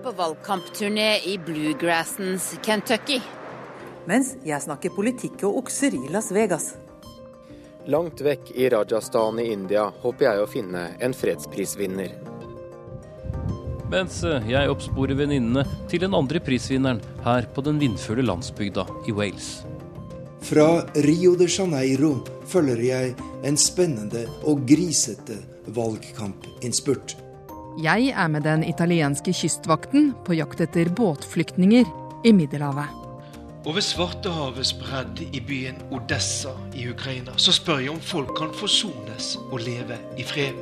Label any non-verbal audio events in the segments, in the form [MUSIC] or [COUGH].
Er på valgkampturné i bluegrassens Kentucky. Mens jeg snakker politikk og okser i Las Vegas. Langt vekk i Rajasthan i India håper jeg å finne en fredsprisvinner. Mens eh, jeg oppsporer venninnene til den andre prisvinneren her på den vindfulle landsbygda i Wales. Fra Rio de Janeiro følger jeg en spennende og grisete valgkampinnspurt. Jeg er med den italienske kystvakten på jakt etter båtflyktninger i Middelhavet. Over Svartehavets bredd i byen Odessa i Ukraina så spør jeg om folk kan forsones og leve i fred.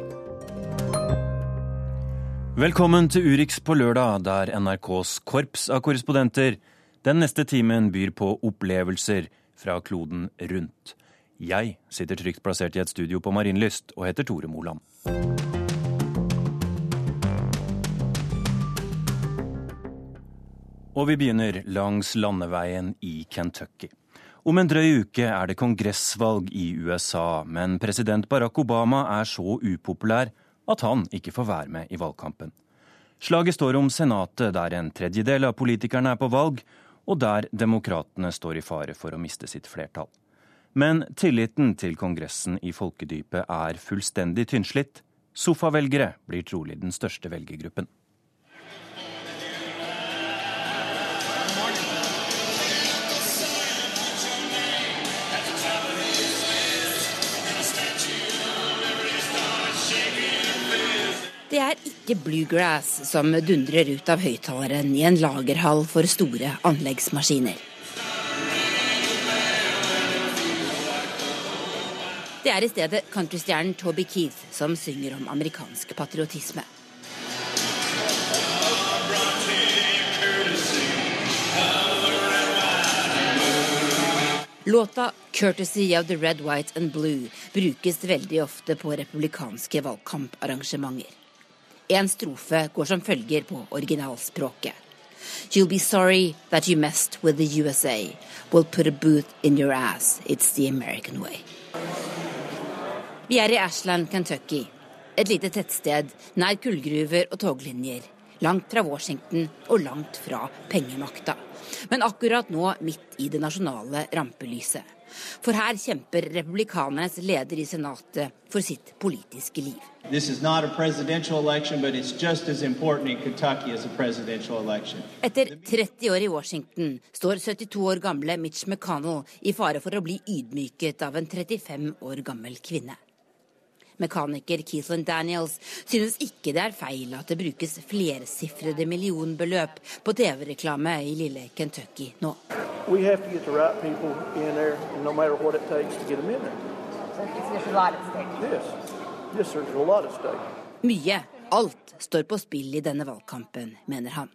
Velkommen til Urix på lørdag, der NRKs korps av korrespondenter den neste timen byr på opplevelser fra kloden rundt. Jeg sitter trygt plassert i et studio på Marienlyst og heter Tore Moland. Og vi begynner langs landeveien i Kentucky. Om en drøy uke er det kongressvalg i USA, men president Barack Obama er så upopulær at han ikke får være med i valgkampen. Slaget står om Senatet, der en tredjedel av politikerne er på valg, og der demokratene står i fare for å miste sitt flertall. Men tilliten til Kongressen i folkedypet er fullstendig tynnslitt. Sofavelgere blir trolig den største velgergruppen. Ikke bluegrass som dundrer ut av høyttaleren i en lagerhall for store anleggsmaskiner. Det er i stedet countrystjernen Toby Keith som synger om amerikansk patriotisme. Låta 'Courtesy of the Red, White and Blue' brukes veldig ofte på republikanske valgkamparrangementer. En strofe går som følger på originalspråket. You'll be sorry that you messed with the USA. We'll put a boot in your ass. It's the American way. Vi er i Ashland, Kentucky. Et lite tettsted nær kullgruver og toglinjer. Langt fra Washington og langt fra pengemakta. Men akkurat nå midt i det nasjonale rampelyset. For her kjemper republikanernes leder i Senatet for sitt politiske liv. Election, Etter 30 år i Washington står 72 år gamle Mitch McConnell i fare for å bli ydmyket av en 35 år gammel kvinne. Mekaniker Keithlin Daniels synes ikke det er feil at det brukes flersifrede millionbeløp på TV-reklame i lille Kentucky nå. Mye, alt, står på spill i denne valgkampen, mener han.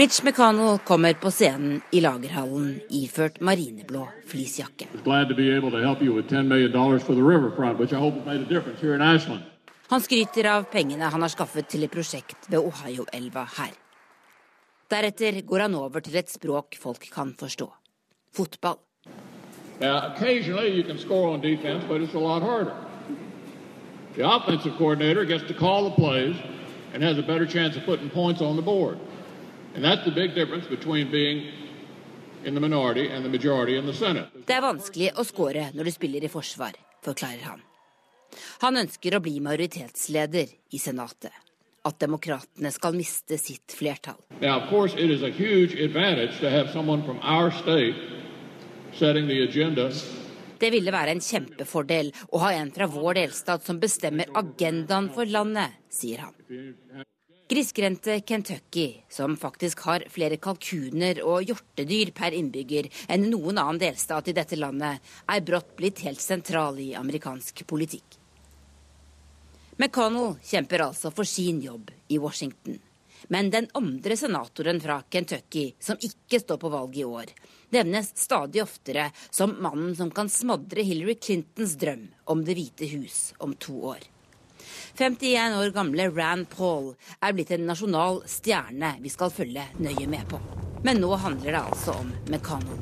Mitch McConnell kommer på scenen i lagerhallen iført marineblå fleecejakke. Glad to be able to help you with $10 million for the riverfront, which I hope made a difference here in Ashland. Han skryter av pengene han har skaffet til et prosjekt ved Ohio-elva her. Deretter går han over til et språk folk kan forstå. Fotball. Now, occasionally you can score on defense, but it's a lot harder. The offensive coordinator gets to call the plays and has a better chance of putting points on the board. Det er vanskelig å score når du spiller i forsvar, forklarer han. Han ønsker å bli majoritetsleder i Senatet. At demokratene skal miste sitt flertall. Now, of course, it is a huge advantage to have someone from our state setting the agenda Det ville være en kjempefordel å ha en fra vår delstat som bestemmer agendaen for landet, sier han. Grisgrendte Kentucky, som faktisk har flere kalkuner og hjortedyr per innbygger enn noen annen delstat i dette landet, er brått blitt helt sentral i amerikansk politikk. McConnell kjemper altså for sin jobb i Washington. Men den andre senatoren fra Kentucky, som ikke står på valg i år, nevnes stadig oftere som mannen som kan smadre Hillary Clintons drøm om Det hvite hus om to år. 51 år gamle Rand Paul er blitt en nasjonal stjerne vi skal følge nøye med på. Men nå handler det altså om Mekano.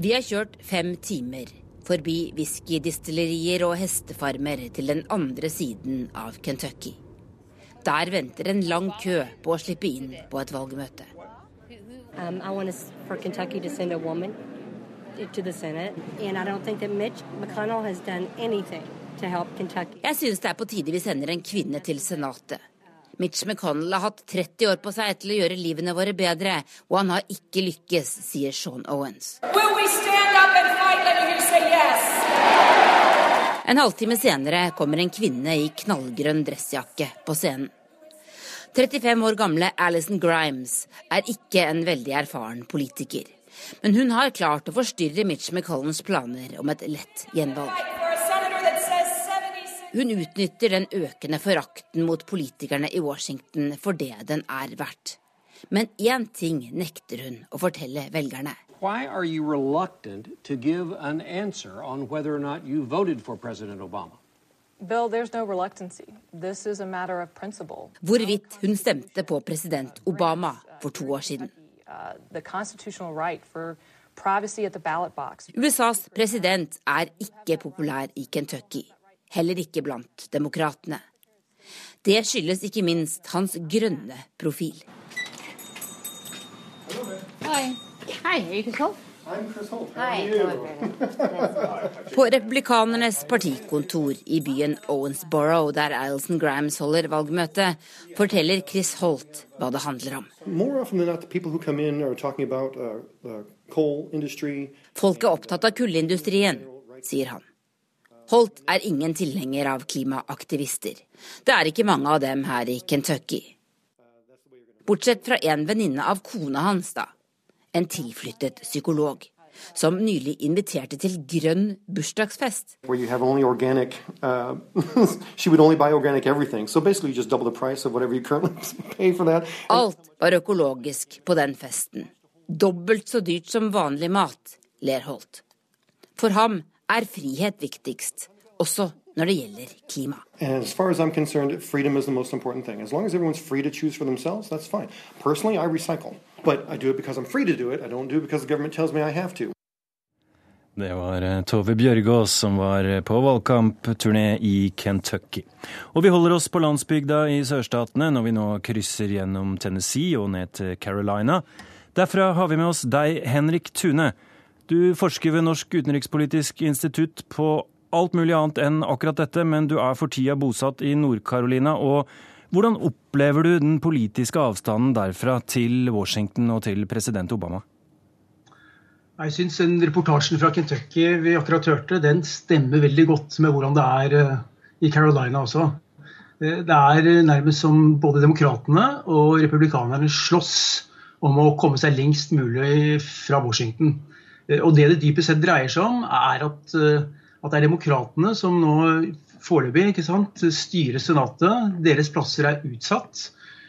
Vi har kjørt fem timer Forbi whiskydistillerier og hestefarmer til den andre siden av Kentucky. Der venter en lang kø på å slippe inn på et valgmøte. Um, I for Kentucky to send a woman to the Senate, and I don't think that Mitch McConnell has done anything to help Kentucky. Jeg synes det er på tide vi sender en kvinne til Senatet. Mitch McConnell har hatt 30 år på seg til å gjøre livene våre bedre, og han har ikke lykkes, sier Sean Owens. Yes? En halvtime senere kommer en kvinne i knallgrønn dressjakke på scenen. 35 år gamle Alison Grimes er ikke en veldig erfaren politiker. Men hun har klart å forstyrre Mitch McCollens planer om et lett gjenvalg. Hun utnytter den økende forakten mot politikerne i Washington for det den er verdt. Men én ting nekter hun å fortelle velgerne. Hvorvidt hun stemte på to give an answer on whether or not you voted for President Obama? for to år reluctancy. Siden. USAs president er ikke populær i Kentucky heller ikke blant demokratene. Det skyldes ikke minst hans grønne profil. Hei. Hei, Chris Holt? På republikanernes partikontor i byen Owensboro, der Alison Grams holder valgmøte, forteller Chris Holt hva det handler om. Folk er opptatt av kullindustrien, sier han. Holt er ingen tilhenger av klimaaktivister. Det er ikke mange av dem her i Kentucky. Bortsett fra en venninne av kona hans, da. En tilflyttet psykolog. Som nylig inviterte til grønn bursdagsfest. Organic, uh, [LAUGHS] [LAUGHS] Alt var økologisk på den festen. Dobbelt så dyrt som vanlig mat, ler Holt. For ham er frihet viktigst, også når det gjelder klima. As far as I'm concerned, freedom is the most important thing. As long as everyone's free to choose for themselves, that's fine. Personally, I recycle. But I do it because I'm free to do it. I don't do it because the government tells me I have to. Det var eh, Tove Bjørgaas som var eh, på valgkampturné i Kentucky. Og vi holder oss på landsbygda i sørstatene når vi nå krysser gjennom Tennessee og ned til Carolina. Derfra har vi med oss deg, Henrik Tune. Du forsker ved Norsk utenrikspolitisk institutt på alt mulig annet enn akkurat dette, men du er for tida bosatt i Nord-Carolina. og Hvordan opplever du den politiske avstanden derfra til Washington og til president Obama? Jeg syns den reportasjen fra Kentucky vi akkurat hørte, den stemmer veldig godt med hvordan det er eh, i Carolina også. Eh, det er nærmest som både demokratene og republikanerne slåss om å komme seg lengst mulig fra Washington. Eh, og det det dypest sett dreier seg om, er at, eh, at det er demokratene som nå foreløpig styre Senatet. Deres plasser er utsatt.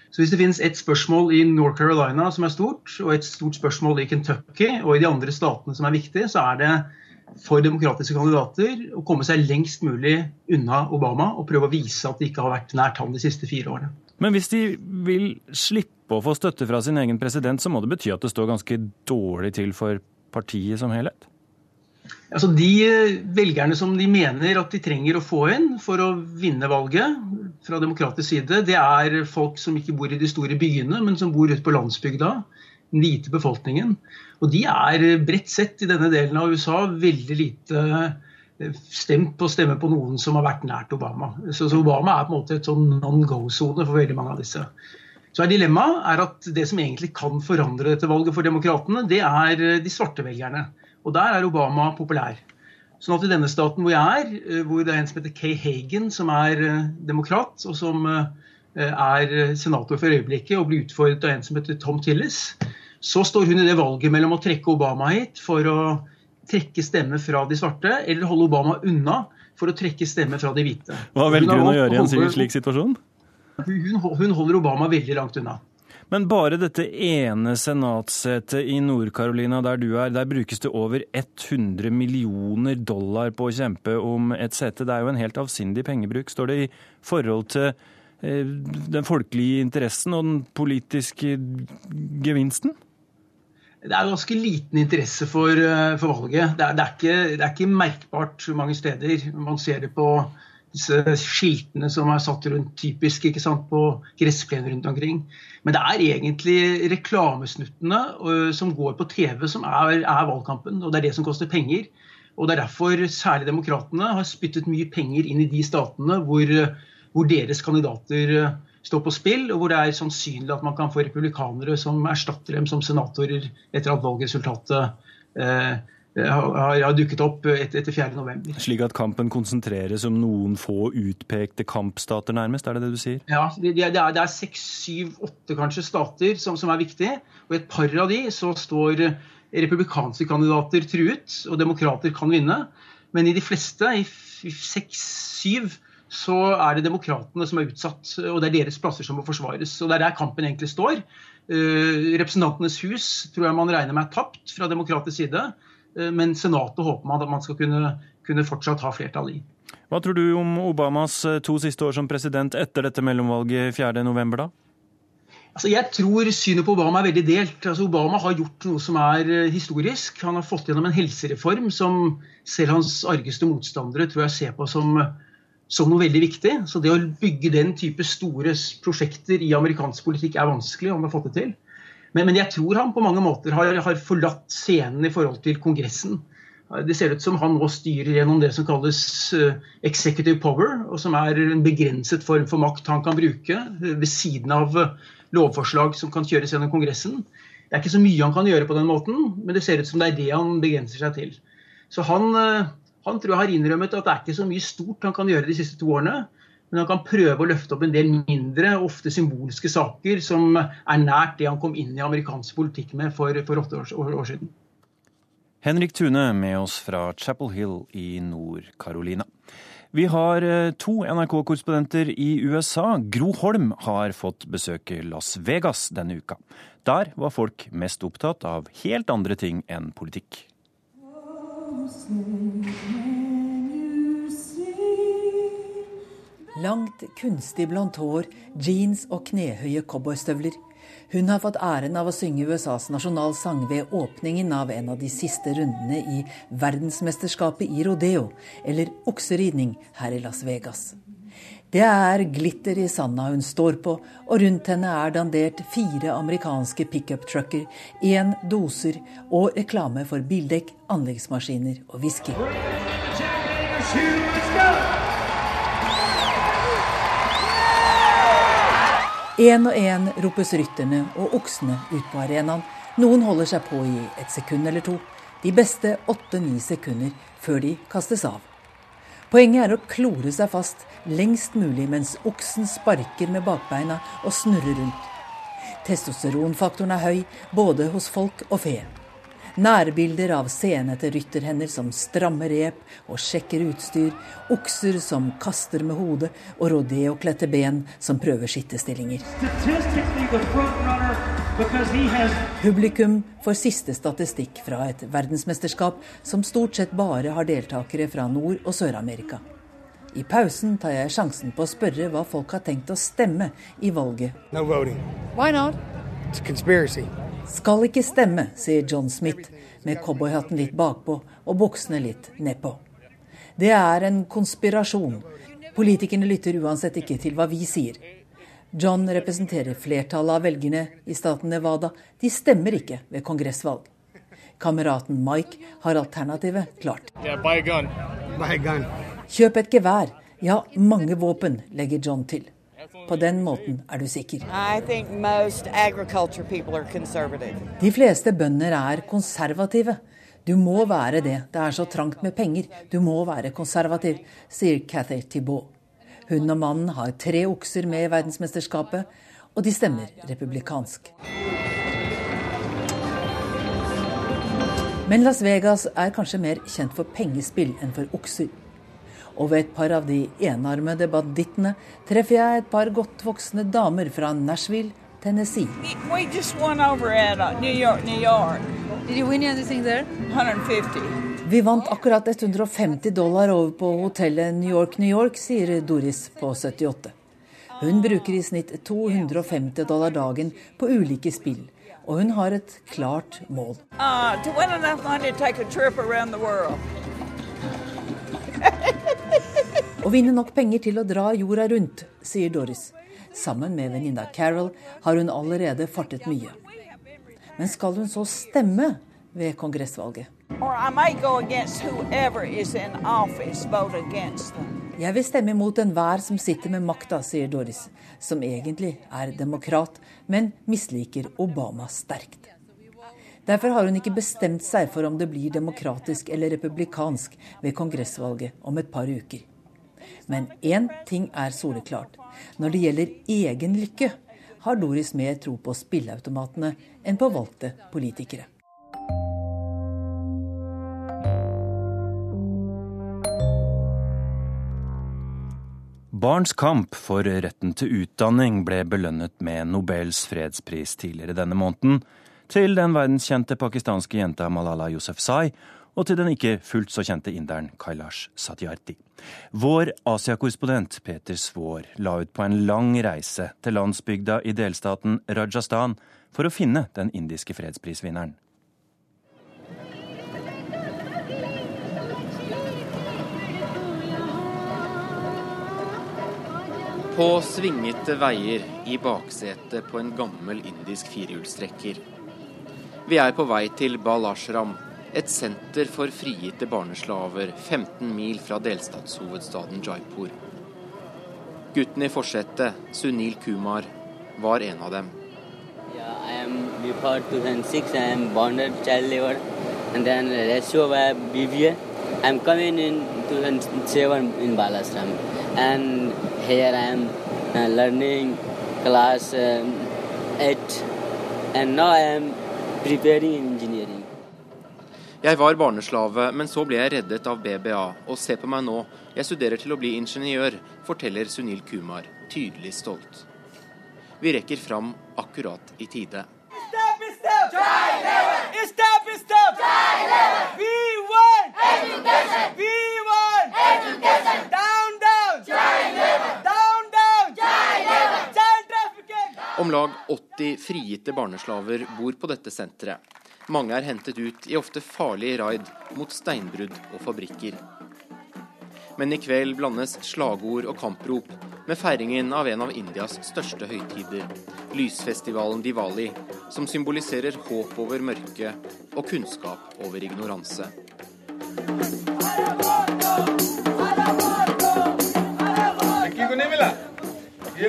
Så hvis det finnes ett spørsmål i North Carolina som er stort, og et stort spørsmål i Kentucky og i de andre statene som er viktige, så er det for demokratiske kandidater å komme seg lengst mulig unna Obama og prøve å vise at de ikke har vært nært ham de siste fire årene. Men hvis de vil slippe å få støtte fra sin egen president, så må det bety at det står ganske dårlig til for partiet som helhet? Altså De eh, velgerne som de mener at de trenger å få inn for å vinne valget fra demokratisk side, det er folk som ikke bor i de store byene, men som bor ute på landsbygda. Den hvite befolkningen. Og de er bredt sett i denne delen av USA veldig lite eh, stemt på å stemme på noen som har vært nært Obama. Så, så Obama er på en måte et sånn non-go-sone for veldig mange av disse. Så er Dilemmaet er at det som egentlig kan forandre dette valget for demokratene, det er eh, de svarte velgerne. Og der er Obama populær. Sånn at i denne staten hvor jeg er, eh, hvor det er en som heter Kay Hagen, som er eh, demokrat, og som er senator for øyeblikket og blir utfordret av en som heter Tom Tillis, så står hun i det valget mellom å trekke Obama hit for å trekke stemme fra de svarte, eller holde Obama unna for å trekke stemme fra de hvite. Hva velger hun å gjøre i en slik situasjon? Hun, hun holder Obama veldig langt unna. Men bare dette ene senatssetet i Nord-Carolina der du er, der brukes det over 100 millioner dollar på å kjempe om et sete. Det er jo en helt avsindig pengebruk. Står det i forhold til eh, den folkelige interessen og den politiske gevinsten? det er ganske liten interesse for, eh, for valget. Det er, det, er ikke, det er, ikke, merkbart mange steder. Man ser det på skiltene som er satt rundt typisk ikke sant, på gressplenen rundt omkring. Men det er egentlig reklamesnuttene uh, som går på TV som er, er, valgkampen. Og det er det som koster penger. Og det er derfor særlig demokratene har spyttet mye penger inn i de statene hvor, hvor deres kandidater uh, står på spill, og hvor det er sannsynlig at man kan få republikanere som erstatter dem som senatorer etter at valgresultatet eh, har, dukket opp etter, etter 4.11. Slik at kampen konsentreres om noen få utpekte kampstater, nærmest? Er det det du sier? Ja, det, det er, det er seks, syv, åtte kanskje stater som, som er viktige. Og i et par av de så står republikanske kandidater truet, og demokrater kan vinne. Men i de fleste, i seks, syv, så er det demokratene som er utsatt. Og det er deres plasser som må forsvares. Og det er der kampen egentlig står. Uh, Representantenes hus tror jeg man regner med er tapt fra demokratisk side. Uh, men Senatet håper man at man skal kunne, kunne fortsatt ha flertall i. Hva tror du om Obamas eh, to siste år som president etter dette mellomvalget 4.11., da? Altså, jeg tror synet på Obama er veldig delt. Altså, Obama har gjort noe som er historisk. Han har fått gjennom en helsereform som selv hans argeste motstandere tror jeg ser på som som noe veldig viktig. Så det å bygge den type store prosjekter i amerikansk politikk er vanskelig, om man har fått det til. Men, men jeg tror han på mange måter har, har, forlatt scenen i forhold til Kongressen. Det ser ut som han nå styrer gjennom det som kalles uh, executive power, og som er en begrenset form for makt han kan bruke uh, ved siden av uh, lovforslag som kan kjøres gjennom Kongressen. Det er ikke så mye han kan gjøre på den måten, men det ser ut som det er det han begrenser seg til. Så han han tror jeg har innrømmet at det er ikke så mye stort han kan gjøre de siste to årene. Men han kan prøve å løfte opp en del mindre, ofte symbolske saker som er nært det han kom inn i amerikansk politikk med for, for åtte år, år, år siden. Henrik Tune med oss fra Chapel Hill i Nord-Carolina. Vi har eh, to NRK-korrespondenter i USA. Gro Holm har fått besøke Las Vegas denne uka. Der var folk mest opptatt av helt andre ting enn politikk. Langt, kunstig blondt hår, jeans og knehøye cowboystøvler. Hun har fått æren av å synge USAs nasjonalsang ved åpningen av en av de siste rundene i verdensmesterskapet i rodeo, eller okseridning, her i Las Vegas. Det er glitter i sanda hun står på, og rundt henne er dandert fire amerikanske pickup-trucker, én doser og reklame for bildekk, anleggsmaskiner og whisky. Én og én ropes rytterne og oksene ut på arenaen. Noen holder seg på i et sekund eller to. De beste åtte-ni sekunder før de kastes av. Poenget er å klore seg fast lengst mulig mens oksen sparker med bakbeina og snurrer rundt. Testosteronfaktoren er høy både hos folk og fe. Nærbilder av senete rytterhender som strammer rep og sjekker utstyr, okser som kaster med hodet, og rodeokledte ben som prøver skittestillinger. Publikum får siste statistikk fra et verdensmesterskap som stort sett bare har deltakere fra Nord- og Sør-Amerika. I pausen tar jeg sjansen på å spørre hva folk har tenkt å stemme i valget. No Why not? It's conspiracy. Skal ikke stemme, sier John Smith med cowboyhatten litt bakpå og buksene litt nedpå. Det er en konspirasjon. Politikerne lytter uansett ikke til hva vi sier. John representerer flertallet av velgerne i staten Nevada. De stemmer ikke ved kongressvalg. Kameraten Mike har alternativet klart. Yeah, buy a gun. Buy a gun. Kjøp et gevær. Ja, mange våpen, legger John til. På den måten er du sikker. De fleste bønder er konservative. Du må være det. Det er så trangt med penger. Du må være konservativ, sier Cathy Thibault. Hun og mannen har tre okser med i verdensmesterskapet, og de stemmer republikansk. Men Las Vegas er kanskje mer kjent for pengespill enn for okser. Og ved et par av de enarmede bandittene treffer jeg et par godt voksne damer fra Nashville, Tennessee. We just won over at uh, New York, New York. Did you win anything there? 150. Vi vant akkurat 150 dollar over på hotellet New York, New York, sier Doris på 78. Hun bruker i snitt 250 dollar dagen på ulike spill, Og hun har et klart mål. Uh, [LAUGHS] Å vinne nok penger til å dra jorda rundt, sier Doris. Sammen med venninna Carol har hun allerede fartet mye. Men skal hun så stemme ved kongressvalget? Jeg vil stemme imot enhver som sitter med makta, sier Doris, som egentlig er demokrat, men misliker Obama sterkt. Derfor har hun ikke bestemt seg for om det blir demokratisk eller republikansk ved kongressvalget om et par uker. Men én ting er soleklart. Når det gjelder egen lykke, har Doris mer tro på spilleautomatene enn på valgte politikere. Barns kamp for retten til utdanning ble belønnet med Nobels fredspris tidligere denne måneden, til den verdenskjente pakistanske jenta Malala Yousafzai og til den ikke fullt så kjente inderen Kailash Satyarthi. Vår Asia-korrespondent Peter Svaar la ut på en lang reise til landsbygda i delstaten Rajasthan for å finne den indiske fredsprisvinneren. På svingete veier i baksetet på en gammel indisk firehjulstrekker. Vi er på vei til Balashram, et senter for frigitte barneslaver 15 mil fra delstatshovedstaden Jaipur. Gutten i forsetet, Sunil Kumar, var en av dem. I'm coming in 2007 in Balastram, and here I am uh, learning class um, 8, and now I am engineering. Jeg var barneslave, men så ble jeg reddet av BBA. Og se på meg nå, jeg studerer til å bli ingeniør, forteller Sunil Kumar, tydelig stolt. Vi rekker fram akkurat i tide. Stop, stop. Stop, stop. We won. Education. We won. Education. Om lag 80 frigitte barneslaver bor på dette senteret. Mange er hentet ut i ofte farlige raid mot steinbrudd og fabrikker. Men i kveld blandes slagord og kamprop med feiringen av en av Indias største høytider, lysfestivalen Diwali, som symboliserer håp over mørket og kunnskap over ignoranse.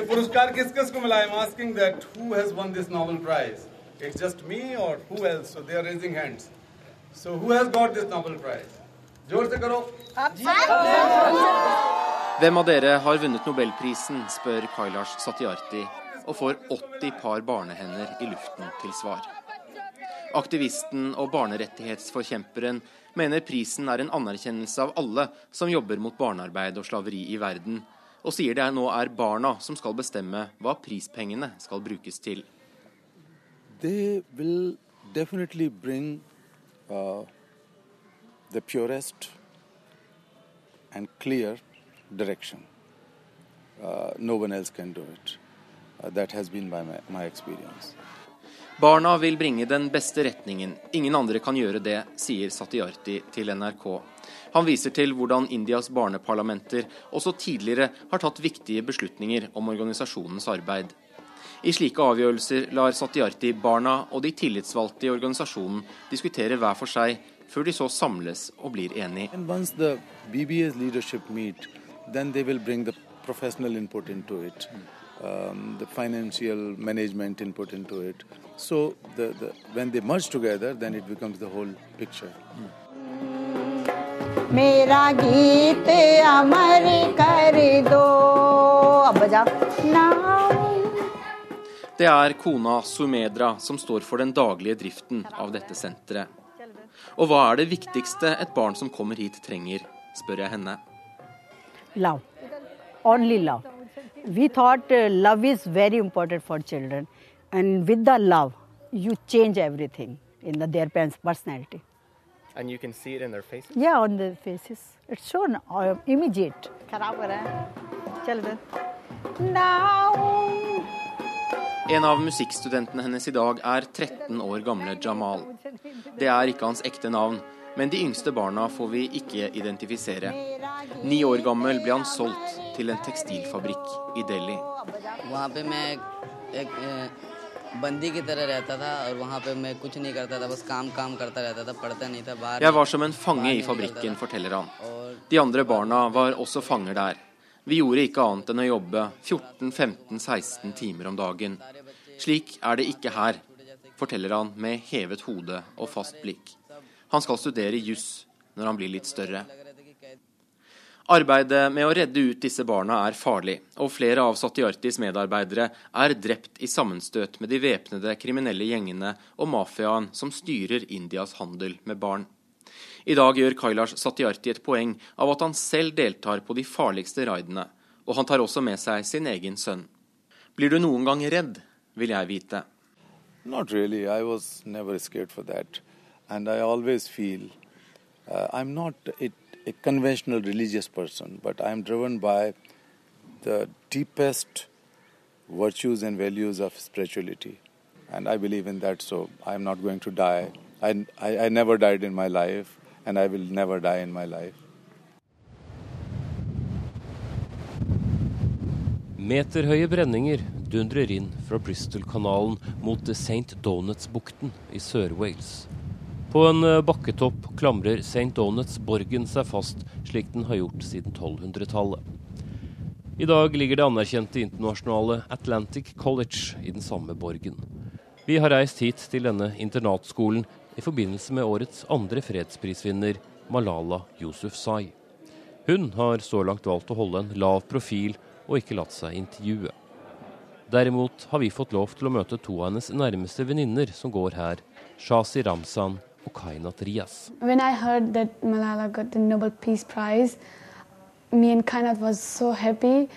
ये पुरस्कार किस किस को मिला I am asking that who has won this Nobel prize It's just me or who else? So they are raising hands. So who has got this Nobel Prize? जोर से करो. Hvem av dere har vunnet nobelprisen, spør Kailash Satyarthi, og får 80 par barnehender i luften til svar. Aktivisten og barnerettighetsforkjemperen mener prisen er en anerkjennelse av alle som jobber mot barnearbeid og slaveri i verden, og sier det nå er barna som skal bestemme hva prispengene skal brukes til. they will definitely bring uh, the purest and clear direction. Uh, no one else can do it. Uh, that has been my, my experience. Barna vil bringe den beste retningen. Ingen andre kan gjøre det, sier Satyarti til NRK. Han viser til hvordan Indias barneparlamenter også tidligere har tatt viktige beslutninger om organisasjonens arbeid. I slike avgjørelser lar Satyarthi barna og de tillitsvalgte i organisasjonen diskutere hver for seg, før de så samles og blir enige. Um, the financial management input into it. So the, the, when they merge together, then it becomes the whole picture. मेरा गीत अमर कर दो अब बजा Det er kona Sumedra som står for den daglige driften av dette senteret. Og hva er det viktigste et barn som kommer hit trenger, spør jeg henne. Love. Only love. We thought uh, love is very important for children. And with the love, you change everything in the, their parents' personality. And you can see it in their faces? Yeah, on their faces. It's shown uh, immediate. En av musikkstudentene hennes i dag er 13 år gamle Jamal. Det er ikke hans ekte navn, men de yngste barna får vi ikke identifisere. Ni år gammel ble han solgt til en tekstilfabrikk i Delhi. Jeg var som en fange i fabrikken, forteller han. De andre barna var også fanger der. Vi gjorde ikke annet enn å jobbe 14-15-16 timer om dagen. Slik er det ikke her, forteller han med hevet hode og fast blikk. Han skal studere juss når han blir litt større. Arbeidet med å redde ut disse barna er farlig, og flere av Satyartis medarbeidere er drept i sammenstøt med de væpnede kriminelle gjengene og mafiaen som styrer Indias handel med barn. I dag gjør Kailash Satyarti et poeng av at han selv deltar på de farligste raidene, og han tar også med seg sin egen sønn. Blir du noen gang redd, vil jeg vite. Not really. I was never scared for that. And I always feel uh, I'm not a conventional religious person, but I'm driven by the deepest virtues and values of spirituality. And I believe in that, so I'm not going to die. I, I, I never died in my life, and I will never die in my life. Meterhøye brenninger dundrer inn fra Bristol-kanalen mot St. Donuts-bukten i Sør-Wales. På en eh, bakketopp klamrer St. Donuts-borgen seg fast, slik den har gjort siden 1200-tallet. I dag ligger det anerkjente internasjonale Atlantic College i den samme borgen. Vi har reist hit til denne internatskolen i forbindelse med årets andre fredsprisvinner, Malala Yousufzai. Hun har så langt valgt å holde en lav profil og ikke latt seg intervjue. Derimot har vi fått lov til å møte to av hennes nærmeste venninner som går her, Shazi Ramzan og Kainat Rias. When I heard that Malala got the Nobel Peace Prize, me and Kainat was so happy.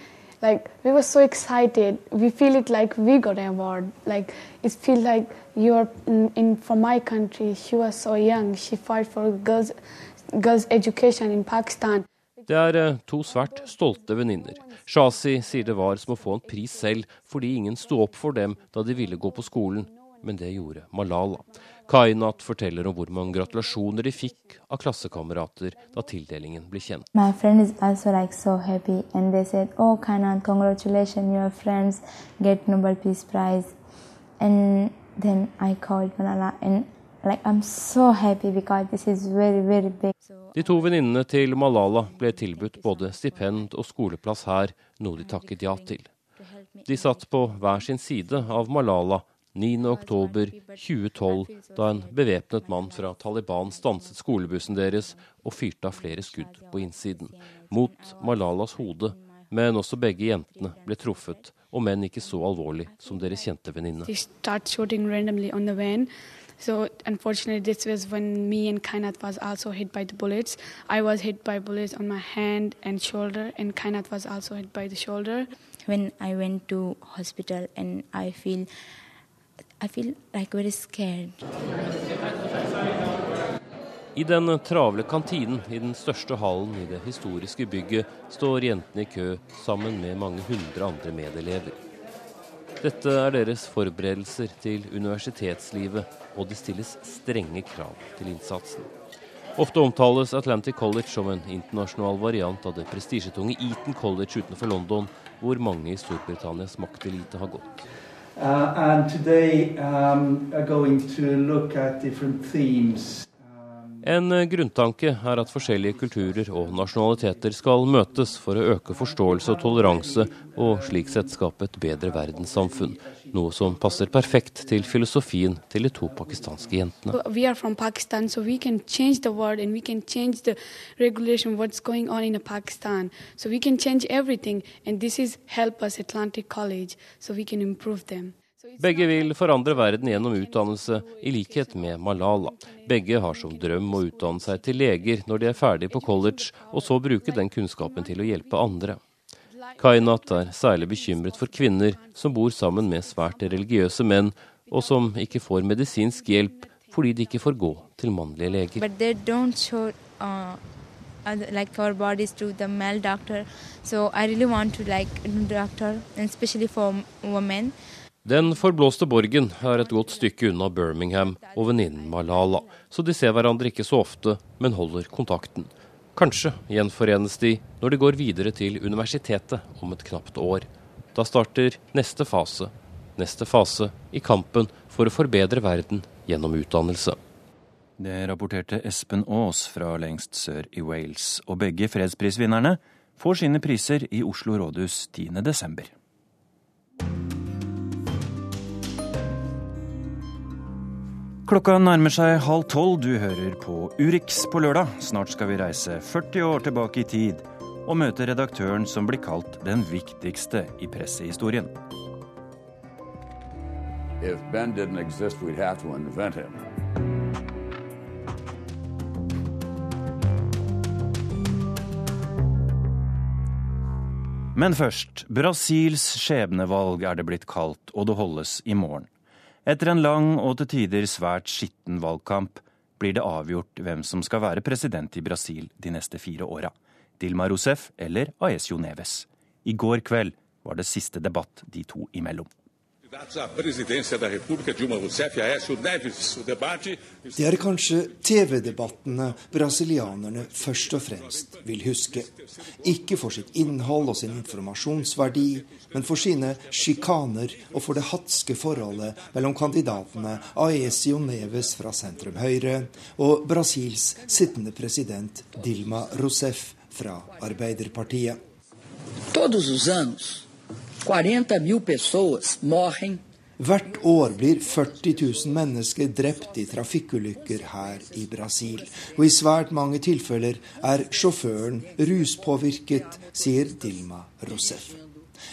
Like we were so excited. We feel it like we got an award. Like it feels like you're in, in for my country. She was so young. She fought for girls girls education in Pakistan. Det er eh, to svært stolte venninner. Shazi sier det var som å få en pris selv fordi ingen sto opp for dem da de ville gå på skolen, men det gjorde Malala. Kainat forteller om hvor mange gratulasjoner de fikk av klassekamerater da tildelingen ble kjent. My friend is also like so happy and they said, "Oh Kainat, congratulations, your friends get Nobel Peace Prize." And then I called Malala and like I'm so happy because this is very very big. De to venninnene til Malala ble tilbudt både stipend og skoleplass her, noe de takket ja til. De satt på hver sin side av Malala 9.10.2012, da en bevæpnet mann fra Taliban stanset skolebussen deres og fyrte av flere skudd på innsiden, mot Malalas hode. Men også begge jentene ble truffet, om enn ikke så alvorlig som deres kjente venninne. So unfortunately, this was when me and Kainat was also hit by the bullets. I was hit by bullets on my hand and shoulder, and Kainat was also hit by the shoulder. When I went to hospital and I feel, I feel like very scared. I den travle kantinen i den største hallen i det historiske bygget står jentene i kø sammen med mange hundre andre medelever. Dette er deres forberedelser til universitetslivet, og det stilles strenge krav til innsatsen. Ofte omtales Atlantic College som en internasjonal variant av det prestisjetunge Eton College utenfor London, hvor mange i Storbritannias maktelite har gått. Uh, and today um, are going to look at different themes. En eh, grunntanke er at forskjellige kulturer og nasjonaliteter skal møtes for å øke forståelse og toleranse, og slik sett skape et bedre verdenssamfunn. Noe som passer perfekt til filosofien til de to pakistanske jentene. Vi er fra Pakistan, så vi kan endre verden og can change the regulation what's going on in Pakistan. Så vi kan endre alt, og dette hjelper Atlantic College, så vi kan forbedre them. Begge vil forandre verden gjennom utdannelse, i likhet med Malala. Begge har som drøm å utdanne seg til leger når de er ferdig på college, og så bruke den kunnskapen til å hjelpe andre. Kainat er særlig bekymret for kvinner som bor sammen med svært religiøse menn, og som ikke får medisinsk hjelp fordi de ikke får gå til mannlige leger. Uh, like our bodies to the male doctor, so I really want to like doctor, especially for women. Den forblåste borgen er et godt stykke unna Birmingham og venninnen Malala, så de ser hverandre ikke så ofte, men holder kontakten. Kanskje gjenforenes de når de går videre til universitetet om et knapt år. Da starter neste fase. Neste fase i kampen for å forbedre verden gjennom utdannelse. Det rapporterte Espen Aas fra lengst sør i Wales, og begge fredsprisvinnerne får sine priser i Oslo rådhus 10.12. Klokka nærmer seg halv tolv. Du hører på Urix på lørdag. Snart skal vi reise 40 år tilbake i tid og møte redaktøren som blir kalt den viktigste i pressehistorien. If Ben didn't exist, we'd have to invent him. Men først, Brasils skjebnevalg er det blitt kalt, og det holdes i morgen. Etter en lang og til tider svært skitten valgkamp blir det avgjort hvem som skal være president i Brasil de neste fire åra. Dilma Rousef eller Aesio Neves. I går kveld var det siste debatt de to imellom. Det er kanskje TV-debattene brasilianerne først og fremst vil huske. Ikke for sitt innhold og sin informasjonsverdi, men for sine sjikaner og for det hatske forholdet mellom kandidatene Aesio Neves fra sentrum Høyre og Brasils sittende president Dilma Rousef fra Arbeiderpartiet. Todos os anos 40 mil pessoas morrem Hvert år blir 40 000 mennesker drept i trafikkulykker her i Brasil. Og i svært mange tilfeller er sjåføren ruspåvirket, sier Dilma Rousseff.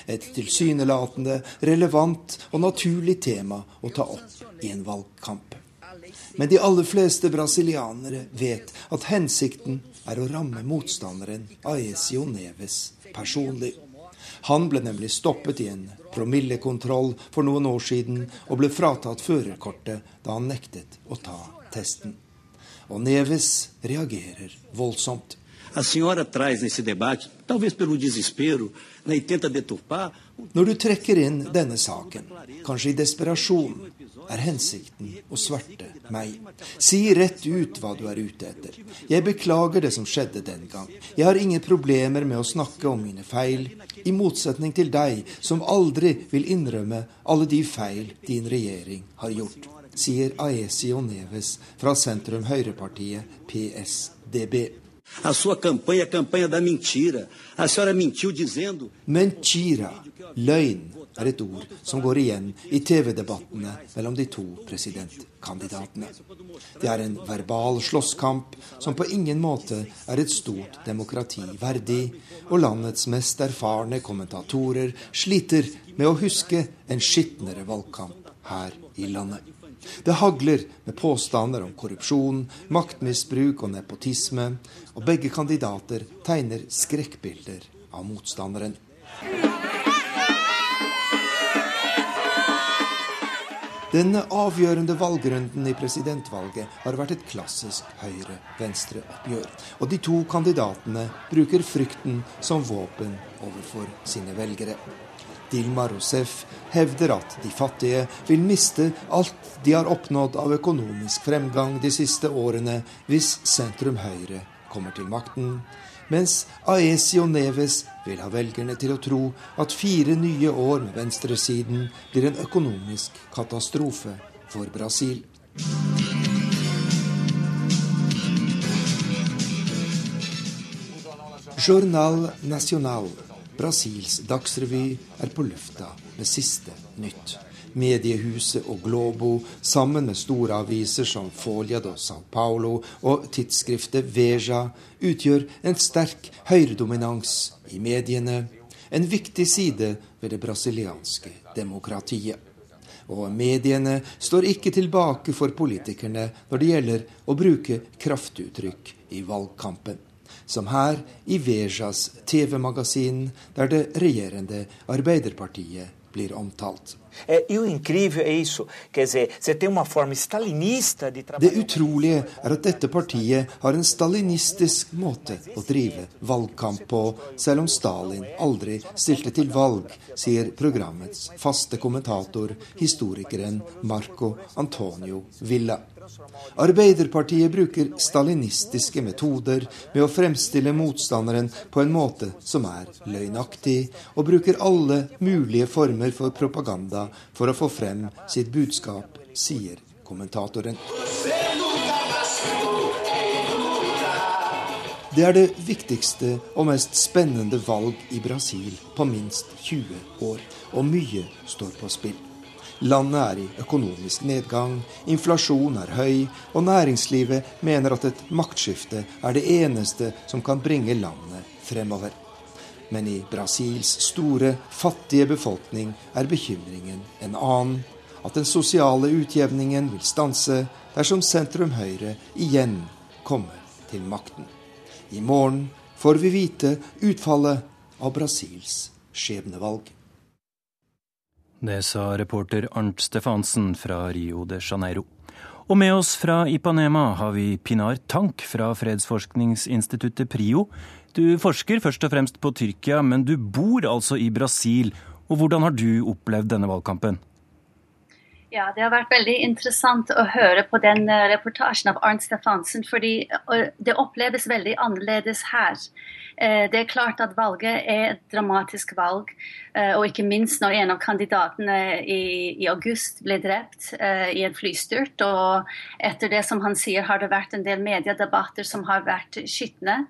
Et tilsynelatende relevant og naturlig tema å ta opp i en valgkamp. Men de aller fleste brasilianere vet at hensikten er å ramme motstanderen Aesio Neves personlig. Han ble nemlig stoppet i en promillekontroll for noen år siden og ble fratatt førerkortet da han nektet å ta testen. Og Neves reagerer voldsomt. A senhora traz nesse debate, talvez pelo desespero, né, e deturpar. Når du trekker inn denne saken, kanskje i desperasjon, er hensikten å sverte meg. Si rett ut hva du er ute etter. Jeg beklager det som skjedde den gang. Jeg har ingen problemer med å snakke om mine feil, i motsetning til deg, som aldri vil innrømme alle de feil din regjering har gjort, sier Aesio Neves fra sentrum Høyrepartiet PSDB. A sua campanha é a campanha da mentira. A senhora mentiu dizendo Mentira, løgn, er et ord som går igjen i TV-debattene mellom de to presidentkandidatene. Det er en verbal slåsskamp som på ingen måte er et stort demokrati verdig, og landets mest erfarne kommentatorer sliter med å huske en skitnere valgkamp her i landet. Det hagler med påstander om korrupsjon, maktmisbruk og nepotisme, og begge kandidater tegner skrekkbilder av motstanderen. Denne avgjørende valgrunden i presidentvalget har vært et klassisk høyre-venstre-oppgjør. Og de to kandidatene bruker frykten som våpen overfor sine velgere. Dilma Rousef hevder at de fattige vil miste alt de har oppnådd av økonomisk fremgang de siste årene hvis sentrum Høyre kommer til makten, mens Aesio Neves vil ha velgerne til å tro at fire nye år med venstresiden blir en økonomisk katastrofe for Brasil. Journal Nacional, Brasils dagsrevy, er på lufta med siste nytt. Mediehuset og Globo, sammen med store aviser som Folia do Sao Paulo og tidsskriftet Veja, utgjør en sterk høyredominans i mediene, en viktig side ved det brasilianske demokratiet. Og mediene står ikke tilbake for politikerne når det gjelder å bruke kraftuttrykk i valgkampen. Som her i Vejas TV-magasin, der det regjerende Arbeiderpartiet blir omtalt. E. Det utrolige er at dette partiet har en stalinistisk måte å drive valgkamp på, selv om Stalin aldri stilte til valg, sier programmets faste kommentator, historikeren Marco Antonio Villa. Arbeiderpartiet bruker stalinistiske metoder med å fremstille motstanderen på en måte som er løgnaktig, og bruker alle mulige former for propaganda for å få frem sitt budskap, sier kommentatoren. Det er det viktigste og mest spennende valg i Brasil på minst 20 år, og mye står på spill. Landet er i økonomisk nedgang, inflasjon er høy, og næringslivet mener at et maktskifte er det eneste som kan bringe landet fremover. Men i Brasils store, fattige befolkning er bekymringen en annen. At den sosiale utjevningen vil stanse dersom sentrum-høyre igjen kommer til makten. I morgen får vi vite utfallet av Brasils skjebnevalg. Det sa reporter Arnt Stefansen fra Rio de Janeiro. Og med oss fra Ipanema har vi Pinar Tank fra fredsforskningsinstituttet PRIO. Du forsker først og fremst på Tyrkia, men du bor altså i Brasil. Og hvordan har du opplevd denne valgkampen? Ja, Det har vært veldig interessant å høre på den eh, reportasjen av Arnt Stefansen, fordi det oppleves veldig annerledes her. Eh, det er klart at valget er et dramatisk valg, eh, og ikke minst når en av kandidatene i, i august ble drept i en flystyrt. Og etter det som han sier, har det vært en del mediedebatter som har vært skitne.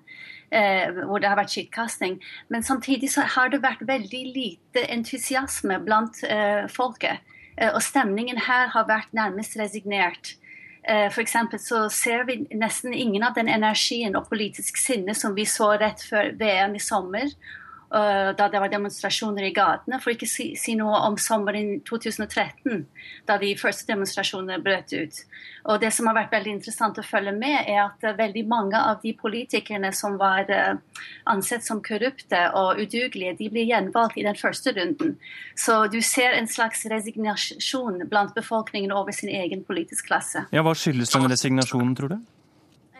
hvor det har vært skittkasting. Men samtidig så har det vært veldig lite entusiasme blant folket. Eh, og stemningen her har vært nærmest resignert. Eh, F.eks. så ser vi nesten ingen av den energien og politisk sinne som vi så rett før VM i sommer. Eh, da det var demonstrasjoner i gatene, for ikke si, si noe om sommeren 2013, da de første demonstrasjonene brøt ut. Og Det som har vært veldig interessant å følge med, er at eh, veldig mange av de politikerne som var eh, ansett som korrupte og udugelige, de blir gjenvalgt i den første runden. Så du ser en slags resignasjon blant befolkningen over sin egen politisk klasse. Ja, Hva skyldes den resignasjonen, tror du?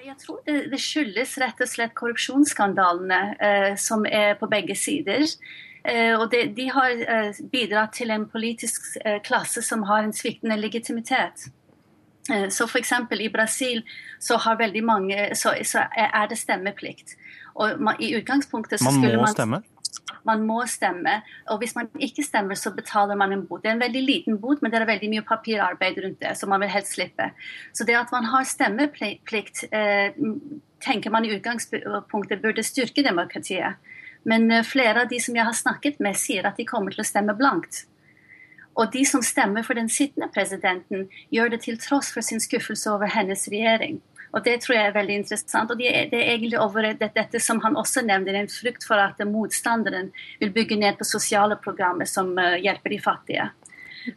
Jeg tror det, det, skyldes rett og slett korrupsjonsskandalene eh, som er på begge sider. Eh, og det, de har eh, bidratt til en politisk eh, klasse som har en sviktende legitimitet. Eh, så f.eks. i Brasil så har mange, så, så er det stemmeplikt. Og man, i utgangspunktet så man skulle man Man må stemme? Man må stemme. Og hvis man ikke stemmer, så betaler man en bot. Det er en veldig liten bot, men det er veldig mye papirarbeid rundt det, så man vil helst slippe. Så det at man har stemmeplikt, eh, tenker man i utgangspunktet burde styrke demokratiet. Men eh, flere av de som jeg har snakket med, sier at de kommer til å stemme blankt. Og de som stemmer for den sittende presidenten, gjør det til tross for sin skuffelse over hennes regjering. Og Det tror jeg er veldig interessant. og Det er, egentlig over dette som han også nevner, en frykt for at motstanderen vil bygge ned på sosiale programmer som uh, hjelper de fattige.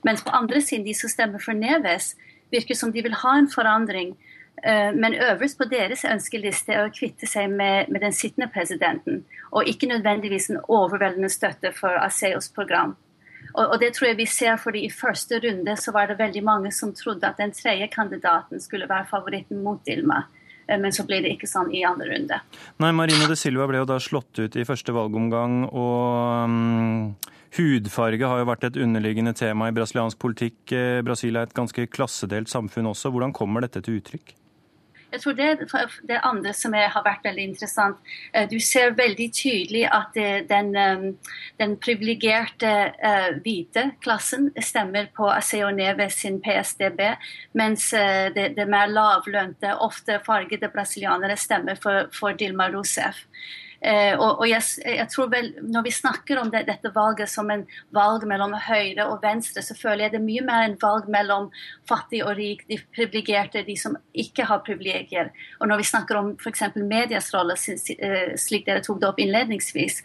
Mens på andre siden, de som stemmer for Neves, virker som de vil ha en forandring. Uh, men øverst på deres ønskeliste er å kvitte seg med, med den sittende presidenten, og ikke nødvendigvis en overveldende støtte for Aseos program. Og, og, det tror jeg vi ser, fordi I første runde så var det veldig mange som trodde at den tredje kandidaten skulle være favoritten mot Dilma. Eh, men så ble det ikke sånn i andre runde. Nei, Marine de Silva ble jo da slått ut i første valgomgang. og um, Hudfarge har jo vært et underliggende tema i brasiliansk politikk. Eh, Brasil er et ganske klassedelt samfunn også. Hvordan kommer dette til uttrykk? Jeg tror det det andre som er, har vært veldig interessant. Eh, du ser veldig tydelig at den, den privilegerte uh, hvite klassen stemmer på Aseo Neve sin PSDB, mens det, det, mer lavlønte, ofte fargede brasilianere stemmer for, for Dilma Rousef. Eh, og, og jeg, jeg, tror vel, Når vi snakker om det, dette valget som en valg mellom høyre og venstre, så føler jeg det mye mer en valg mellom fattig og rik, de privilegerte, de som ikke har privilegier. Og når vi snakker om f.eks. medias rolle, eh, slik dere tok det opp innledningsvis,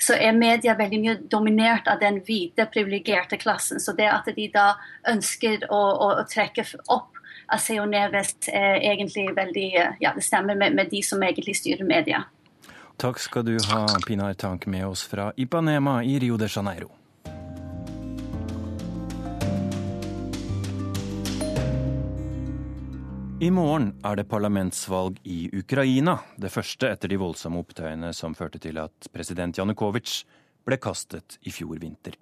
så er media veldig mye dominert av den hvite, privilegerte klassen. Så det at de da ønsker å, å, å trekke opp Aseo Neves er egentlig veldig Ja, det stemmer med, med de som egentlig styrer media. Takk skal du ha, Pinar Tank, med oss fra Ipanema i Rio de Janeiro. I morgen er det parlamentsvalg i Ukraina, det første etter de voldsomme opptøyene som førte til at president Janukovitsj ble kastet i fjor vinter.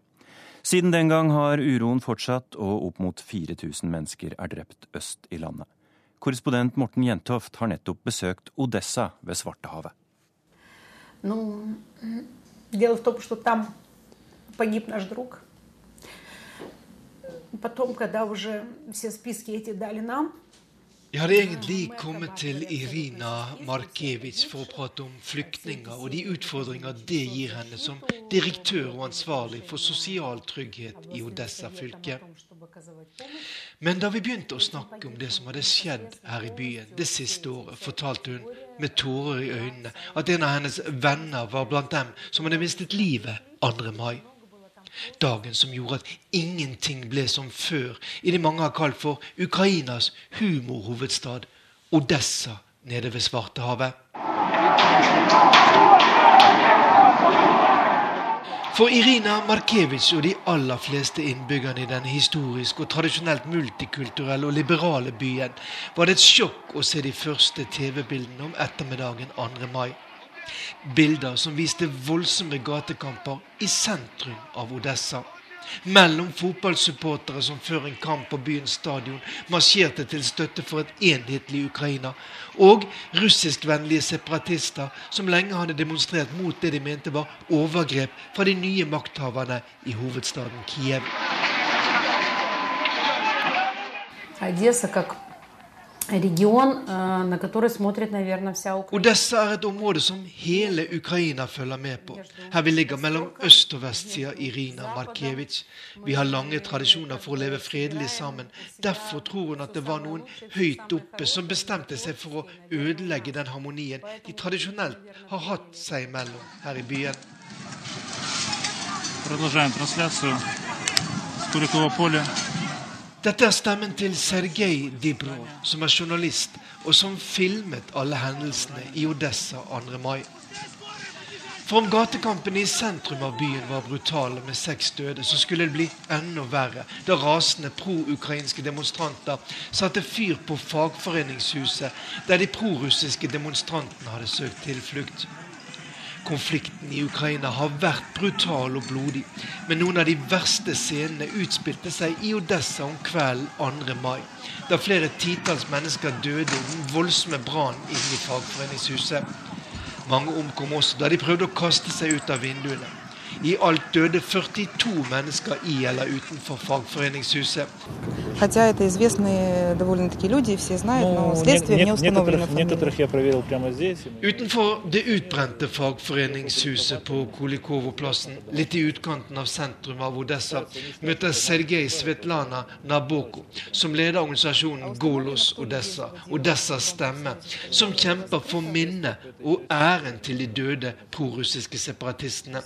Siden den gang har uroen fortsatt, og opp mot 4000 mennesker er drept øst i landet. Korrespondent Morten Jentoft har nettopp besøkt Odessa ved Svartehavet. Ну, дело в том, что там погиб наш друг. Потом, когда уже все списки эти дали нам, Jeg hadde egentlig kommet til Irina Markevic for å prate om flyktninger og de utfordringer det gir henne som direktør og ansvarlig for sosial trygghet i Odessa-fylket. Men da vi begynte å snakke om det som hadde skjedd her i byen det siste året, fortalte hun med tårer i øynene at en av hennes venner var blant dem som hadde mistet livet 2. mai. Dagen som gjorde at ingenting ble som før i det mange har kalt for Ukrainas humorhovedstad, Odessa nede ved Svartehavet. For Irina Markevitsj og de aller fleste innbyggerne i den historiske og tradisjonelt multikulturelle og liberale byen var det et sjokk å se de første TV-bildene om ettermiddagen 2. mai. Bilder som viste voldsomme gatekamper i sentrum av Odessa. Mellom fotballsupportere som før en kamp på byens stadion marsjerte til støtte for et enhetlig Ukraina, og russiskvennlige separatister som lenge hadde demonstrert mot det de mente var overgrep fra de nye makthaverne i hovedstaden Kiev. Одесса как регион, э, на который смотрит, наверное, вся Украина. Odessa er et område som hele Ukraina følger med på. Her vi ligger mellom øst og vest, sier Irina Markevitsj. Vi har lange tradisjoner for å leve fredelig sammen. Derfor tror hun at det var noen høyt oppe som bestemte seg for å ødelegge den harmonien de tradisjonelt har hatt seg imellom her i byen. Продолжаем трансляцию с Куликова поля. Dette er stemmen til Sergej Dibrov, som er journalist, og som filmet alle hendelsene i Odessa 2. mai. For om gatekampene i sentrum av byen var brutale med seks døde, så skulle det bli enda verre da rasende pro-ukrainske demonstranter satte fyr på fagforeningshuset der de prorussiske demonstrantene hadde søkt tilflukt. Konflikten i Ukraina har vært brutal og blodig, men noen av de verste scenene utspilte seg i Odessa om kvelden 2. mai, da flere titalls mennesker døde i den voldsomme brannen inne i fagforeningshuset. Mange omkom også da de prøvde å kaste seg ut av vinduene. I alt døde 42 mennesker i eller utenfor fagforeningshuset. Хотя это известные довольно-таки люди, все знают, но Ну, следствие не- не установлено. некоторых, некоторых я проверил прямо здесь. Utenfor det utbrente fagforeningshuset på Kolikovo-plassen, litt i utkanten av sentrum av Odessa, møter Sergej Svetlana Naboko, som leder organisasjonen Golos Odessa, Odessas stemme, som kjemper for minnet og æren til de døde prorussiske separatistene,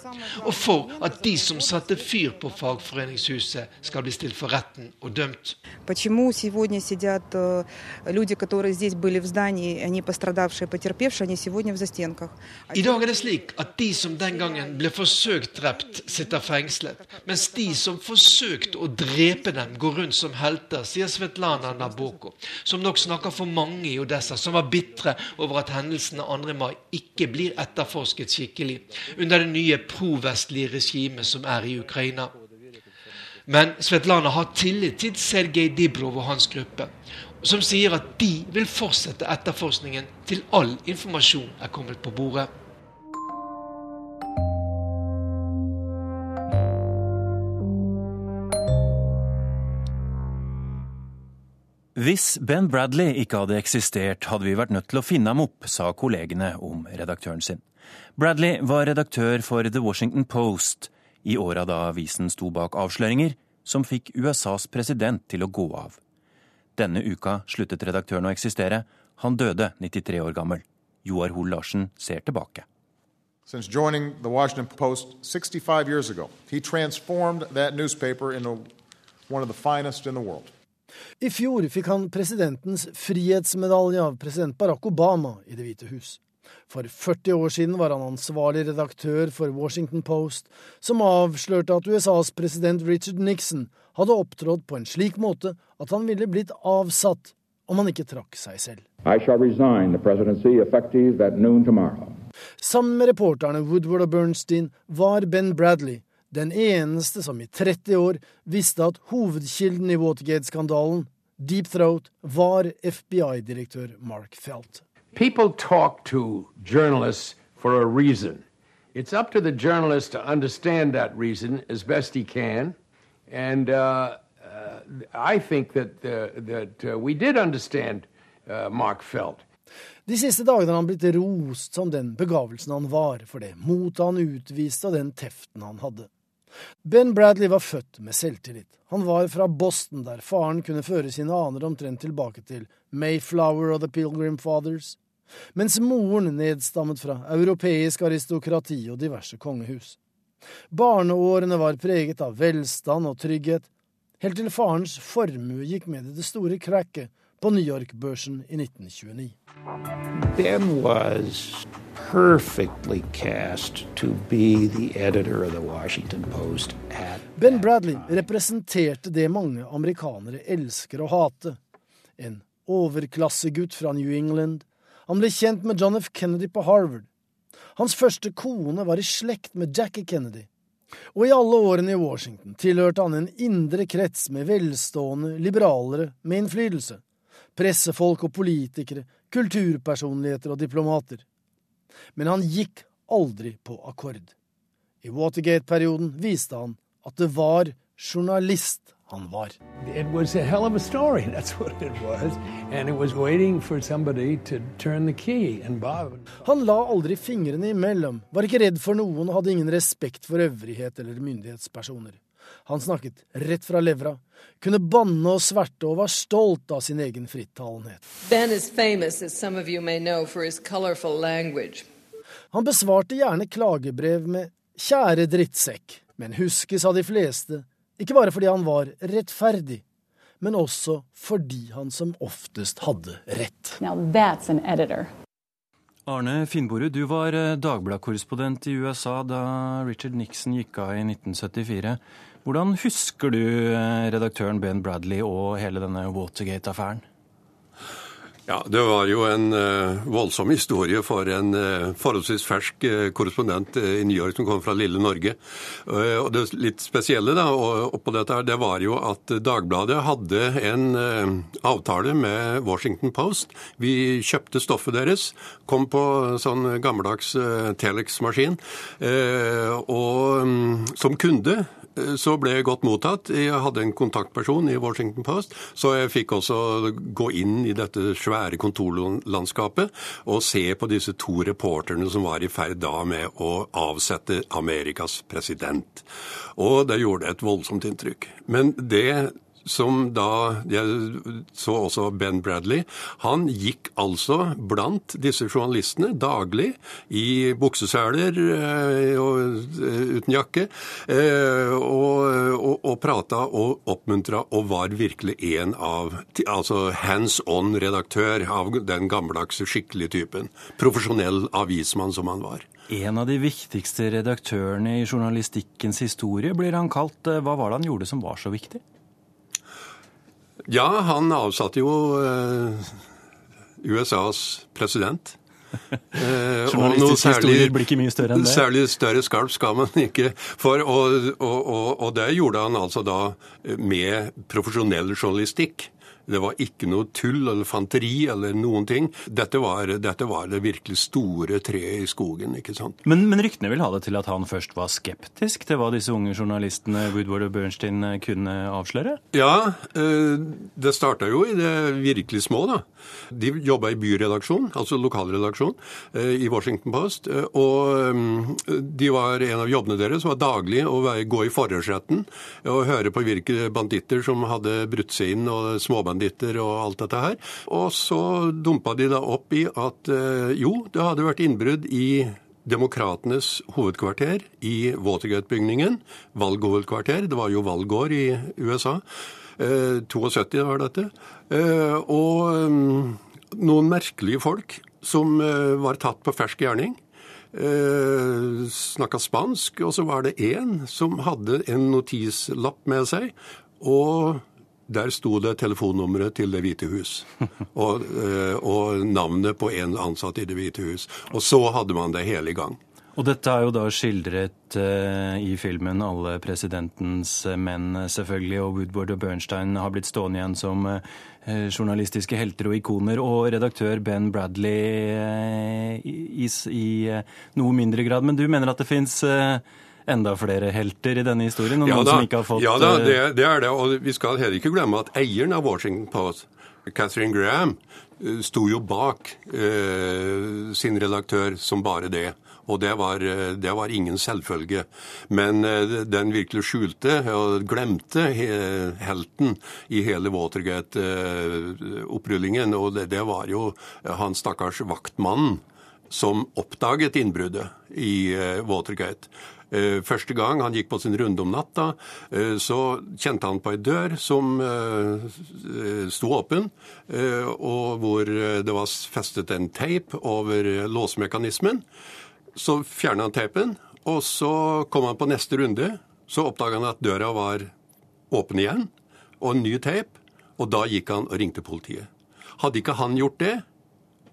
og for at de som satte fyr på fagforeningshuset, skal bli stilt for retten og dømt. Почему сегодня сидят э, люди, которые здесь были в здании, они пострадавшие, потерпевшие, они сегодня в застенках? I dag er det slik at de som den gangen ble forsøkt drept, sitter fengslet. Mens de som forsøkte å drepe dem, går rundt som helter, sier Svetlana Naboko, som nok snakker for mange i Odessa, som var bitre over at hendelsene 2. mai ikke blir etterforsket skikkelig under det nye provestlige regimet som er i Ukraina. Men Svetlana har tillit til Sergej Dibrov og hans gruppe, som sier at de vil fortsette etterforskningen til all informasjon er kommet på bordet. Hvis Ben Bradley ikke hadde eksistert, hadde vi vært nødt til å finne ham opp, sa kollegene om redaktøren sin. Bradley var redaktør for The Washington Post i åra da avisen sto bak avsløringer som fikk USAs president til å gå av. Denne uka sluttet redaktøren å eksistere. Han døde 93 år gammel. Joar Hoel Larsen ser tilbake. Since joining the Washington Post 65 years ago, he transformed that newspaper into one of the finest in the world. I fjor fikk han presidentens frihetsmedalje av president Barack Obama i Det hvite hus. For 40 år siden var han ansvarlig redaktør for Washington Post, som avslørte at USAs president Richard Nixon hadde opptrådt på en slik måte at han ville blitt avsatt om han ikke trakk seg selv. I shall resign the presidency effective at noon tomorrow. Sammen med reporterne Woodward og Bernstein var Ben Bradley den eneste som i 30 år visste at hovedkilden i Watergate-skandalen, Deep Throat, var FBI-direktør Mark Felt. People talk to journalists for a reason. It's up to the journalist to understand that reason as best he can. And uh, uh, I think that, uh, that uh, we did understand uh, Mark Felt. De siste dagene har han blitt rost som den begavelsen han var, for det motet han utviste og den teften han hadde. Ben Bradley var født med selvtillit. Han var fra Boston, der faren kunne føre sine aner omtrent tilbake til Mayflower og The Pilgrim Fathers, mens moren nedstammet fra europeisk aristokrati og diverse kongehus. Barneårene var preget av velstand og trygghet, helt til farens formue gikk med i det store cracket på New York-børsen i 1929. Ben was perfectly cast to be the editor of the Washington Post at Ben Bradley representerte det mange amerikanere elsker å hate. En overklassegutt fra New England. Han ble kjent med John F. Kennedy på Harvard. Hans første kone var i slekt med Jackie Kennedy. Og i alle årene i Washington tilhørte han en indre krets med velstående liberalere med innflytelse. Pressefolk og politikere, kulturpersonligheter og diplomater. Men han gikk aldri på akkord. I Watergate-perioden viste han at det var journalist han var. It was a hell of a story, [LAUGHS] that's what it was. And it was waiting for somebody to turn the key. And Bob Han la aldri fingrene imellom, var ikke redd for noen og hadde ingen respekt for øvrighet eller myndighetspersoner. Han snakket rett fra levra, kunne banne og sverte og var stolt av sin egen frittalenhet. Ben is famous, as some of you may know, for his colorful language. Han besvarte gjerne klagebrev med 'kjære drittsekk', men huskes av de fleste, ikke bare fordi han var rettferdig, men også fordi han som oftest hadde rett. Now that's an editor. Arne Finnborud, du var eh, Dagbladet-korrespondent i USA da Richard Nixon gikk av i 1974. Hvordan husker du eh, redaktøren Ben Bradley og hele denne Watergate-affæren? Ja, Det var jo en uh, voldsom historie for en uh, forholdsvis fersk uh, korrespondent i New York som kom fra lille Norge. og Det litt spesielle da, oppå dette her, det var jo at Dagbladet hadde en avtale med Washington Post. Vi kjøpte stoffet deres, kom på sånn gammeldags Telex-maskin, og um, som kunde så ble jeg godt mottatt. Jeg hadde en kontaktperson i Washington Post, så jeg fikk også gå inn i dette svære kontorlandskapet og se på disse to reporterne som var i ferd da med å avsette Amerikas president. Og det gjorde et voldsomt inntrykk. Men det som da Jeg så også Ben Bradley. Han gikk altså blant disse journalistene daglig i bukseseler eh, eh, uten jakke, eh, og, og, og prata og oppmuntra og var virkelig en av Altså hands on-redaktør av den gammeldagse, skikkelige typen. Profesjonell avismann som han var. En av de viktigste redaktørene i journalistikkens historie blir han kalt. Hva var det han gjorde som var så viktig? Ja, han avsatte jo eh, USAs president. [LAUGHS] Eh, noe særlig, blir ikke mye større enn det. Særlig større skarp skal man ikke. For, og, og, og, og det gjorde han altså da med profesjonell journalistikk. Det var ikke noe tull eller fanteri eller noen ting. Dette var, dette var det virkelig store treet i skogen. ikke sant? Men, men, ryktene vil ha det til at han først var skeptisk til hva disse unge journalistene Woodward og Bernstein kunne avsløre? Ja, eh, det starta jo i det virkelig små, da. De jobba i byredaksjon, altså lokalredaksjon, eh, i Washington Post. Eh, og de var en av jobbene deres var daglig å gå i forhørsretten og høre på hvilke banditter som hadde brutt seg inn, og småbanditter banditter og alt dette her. Og så dumpa de da opp i at eh, jo, det hadde vært innbrudd i Demokratenes hovedkvarter i Watergate-bygningen. Valghovedkvarter. Det var jo valgår i USA. Eh, 72 var dette. Eh, og um, noen merkelige folk som eh, var tatt på fersk gjerning. Eh, snakka spansk, og så var det én som hadde en notislapp med seg. Og Der sto det telefonnummeret til Det hvite hus. [LAUGHS] Og, eh, og navnet på en ansatt i Det hvite hus. Og så hadde man det hele i gang. Og dette er jo da skildret uh, i filmen alle presidentens menn, selvfølgelig. Og Woodward og Bernstein har blitt stående igjen som journalistiske helter og ikoner. Og redaktør Ben Bradley uh, i, i noe mindre grad. Men du mener at det fins enda flere helter i denne historien? Og ja, noen da, som ikke har fått Ja da, det, det, er det. Og vi skal heller ikke glemme at eieren av Washington Post, Catherine Graham, sto jo bak eh, sin redaktør som bare det. Og det var, det var, ingen selvfølge. Men den virkelig skjulte og glemte helten i hele Watergate-opprullingen. Og det, det, var jo han stakkars vaktmannen som oppdaget innbruddet i Watergate. Første gang han gikk på sin runde om natta, så kjente han på ei dør som sto åpen, og hvor det var festet en teip over låsmekanismen. Så fjerna han teipen, og så kom han på neste runde. Så oppdaga han at døra var åpen igjen, og en ny teip. Og da gikk han og ringte politiet. Hadde ikke han gjort det,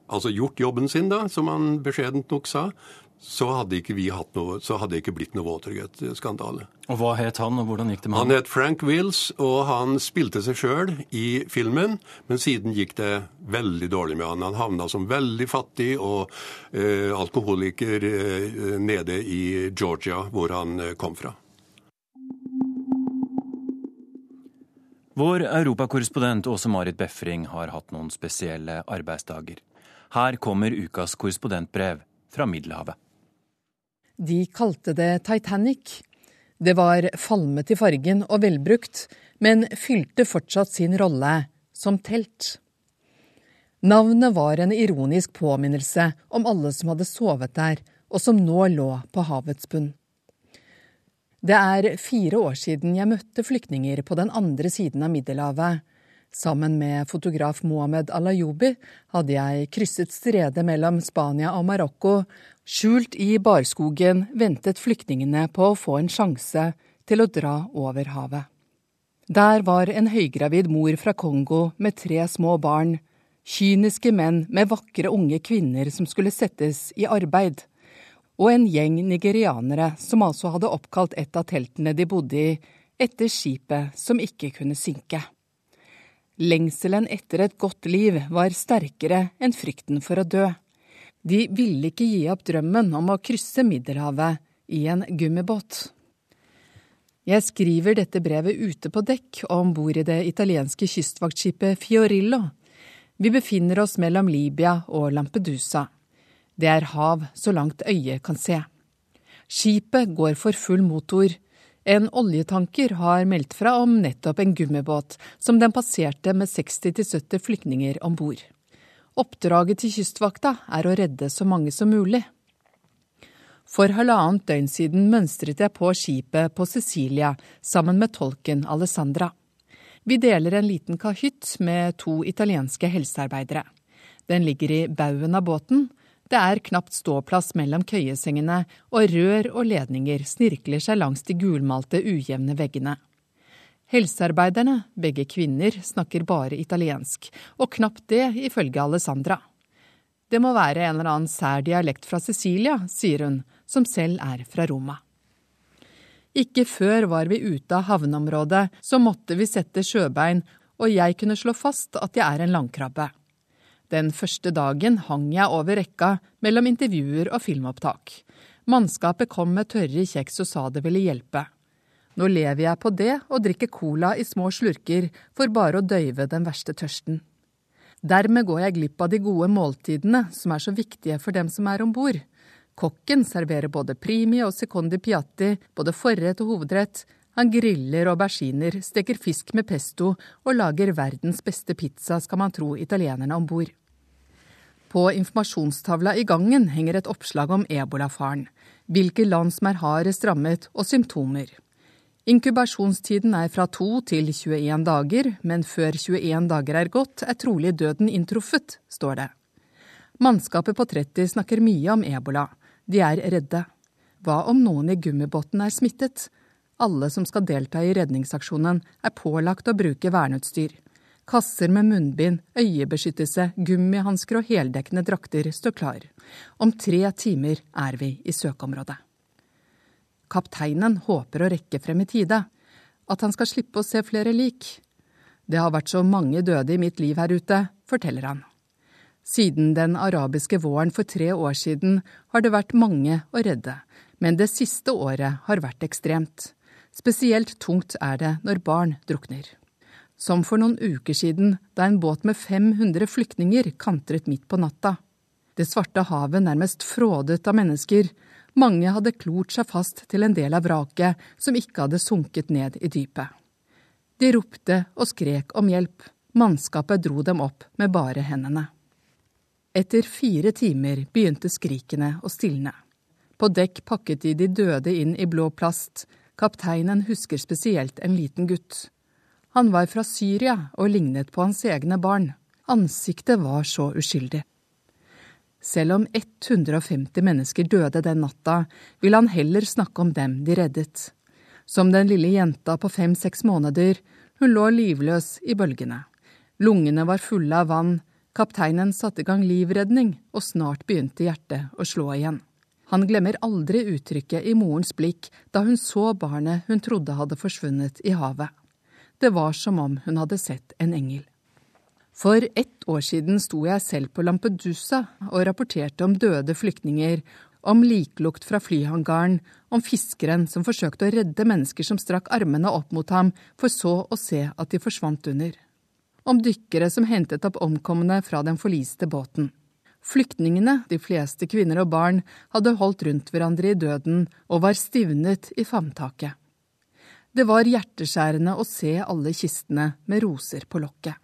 altså gjort jobben sin, da, som han beskjedent nok sa, så hadde ikke vi hatt noe, så hadde det ikke blitt noe Watergate-skandale. Og Hva het han, og hvordan gikk det med han? Han het Frank Wills, og han spilte seg sjøl i filmen, men siden gikk det veldig dårlig med han. Han havna som veldig fattig og eh, alkoholiker eh, nede i Georgia, hvor han eh, kom fra. Vår europakorrespondent Åse Marit Befring har hatt noen spesielle arbeidsdager. Her kommer ukas korrespondentbrev fra Middelhavet. De kalte det Titanic. Det var falmet i fargen og velbrukt, men fylte fortsatt sin rolle som telt. Navnet var en ironisk påminnelse om alle som hadde sovet der, og som nå lå på havets bunn. Det er fire år siden jeg møtte flyktninger på den andre siden av Middelhavet. Sammen med fotograf Mohammed Alayoubi hadde jeg krysset stredet mellom Spania og Marokko Skjult i barskogen ventet flyktningene på å få en sjanse til å dra over havet. Der var en høygravid mor fra Kongo med tre små barn, kyniske menn med vakre unge kvinner som skulle settes i arbeid, og en gjeng nigerianere som altså hadde oppkalt et av teltene de bodde i, etter skipet som ikke kunne synke. Lengselen etter et godt liv var sterkere enn frykten for å dø. De ville ikke gi opp drømmen om å krysse Middelhavet i en gummibåt. Jeg skriver dette brevet ute på dekk og om bord i det italienske kystvaktskipet Fiorillo. Vi befinner oss mellom Libya og Lampedusa. Det er hav så langt øyet kan se. Skipet går for full motor. En oljetanker har meldt fra om nettopp en gummibåt som den passerte med 60-70 flyktninger om bord. Oppdraget til Kystvakta er å redde så mange som mulig. For halvannet døgn siden mønstret jeg på skipet på Sicilia sammen med tolken Alessandra. Vi deler en liten kahytt med to italienske helsearbeidere. Den ligger i baugen av båten. Det er knapt ståplass mellom køyesengene, og rør og ledninger snirkler seg langs de gulmalte, ujevne veggene. Helsearbeiderne, begge kvinner, snakker bare italiensk, og knapt det ifølge Alessandra. Det må være en eller annen sær dialekt fra Sicilia, sier hun, som selv er fra Roma. Ikke før var vi ute av havneområdet, så måtte vi sette sjøbein, og jeg kunne slå fast at jeg er en landkrabbe. Den første dagen hang jeg over rekka mellom intervjuer og filmopptak. Mannskapet kom med tørre kjeks og sa det ville hjelpe. Nå lever jeg på det og drikker cola i små slurker for bare å døyve den verste tørsten. Dermed går jeg glipp av de gode måltidene som er så viktige for dem som er om bord. Kokken serverer både primi og secondi piatti, både forrett og hovedrett. Han griller auberginer, steker fisk med pesto og lager verdens beste pizza, skal man tro italienerne om bord. På informasjonstavla i gangen henger et oppslag om ebolafaren, hvilke land som er hardest rammet og symptomer. Inkubasjonstiden er fra 2 til 21 dager, men før 21 dager er gått, er trolig døden inntruffet, står det. Mannskapet på 30 snakker mye om ebola. De er redde. Hva om noen i gummibåten er smittet? Alle som skal delta i redningsaksjonen, er pålagt å bruke verneutstyr. Kasser med munnbind, øyebeskyttelse, gummihansker og heldekkende drakter står klar. Om tre timer er vi i søkeområdet. Kapteinen håper å rekke frem i tide. At han skal slippe å se flere lik. Det har vært så mange døde i mitt liv her ute, forteller han. Siden den arabiske våren for tre år siden har det vært mange å redde, men det siste året har vært ekstremt. Spesielt tungt er det når barn drukner. Som for noen uker siden, da en båt med 500 flyktninger kantret midt på natta. Det svarte havet nærmest frådet av mennesker. Mange hadde klort seg fast til en del av vraket som ikke hadde sunket ned i dypet. De ropte og skrek om hjelp. Mannskapet dro dem opp med bare hendene. Etter fire timer begynte skrikene å stilne. På dekk pakket de de døde inn i blå plast, Kapteinen husker spesielt en liten gutt. Han var fra Syria og lignet på hans egne barn. Ansiktet var så uskyldig. Selv om 150 mennesker døde den natta, vil han heller snakke om dem de reddet. Som den lille jenta på fem–seks måneder, hun lå livløs i bølgene. Lungene var fulle av vann, kapteinen satte i gang livredning, og snart begynte hjertet å slå igjen. Han glemmer aldri uttrykket i morens blikk da hun så barnet hun trodde hadde forsvunnet i havet. Det var som om hun hadde sett en engel. For ett år siden sto jeg selv på Lampedusa og rapporterte om døde flyktninger, om liklukt fra flyhangaren, om fiskeren som forsøkte å redde mennesker som strakk armene opp mot ham, for så å se at de forsvant under. Om dykkere som hentet opp omkomne fra den forliste båten. Flyktningene, de fleste kvinner og barn, hadde holdt rundt hverandre i døden og var stivnet i favntaket. Det var hjerteskjærende å se alle kistene med roser på lokket.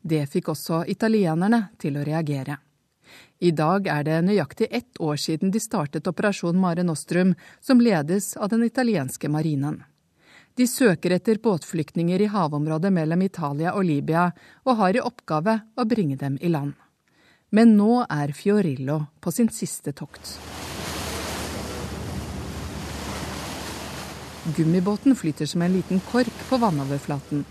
Det fikk også italienerne til å reagere. I dag er det nøyaktig ett år siden de startet Operasjon Mare Nostrum, som ledes av den italienske marinen. De søker etter båtflyktninger i havområdet mellom Italia og Libya, og har i oppgave å bringe dem i land. Men nå er Fiorillo på sin siste tokt. Gummibåten flyter som en liten kork på vannoverflaten.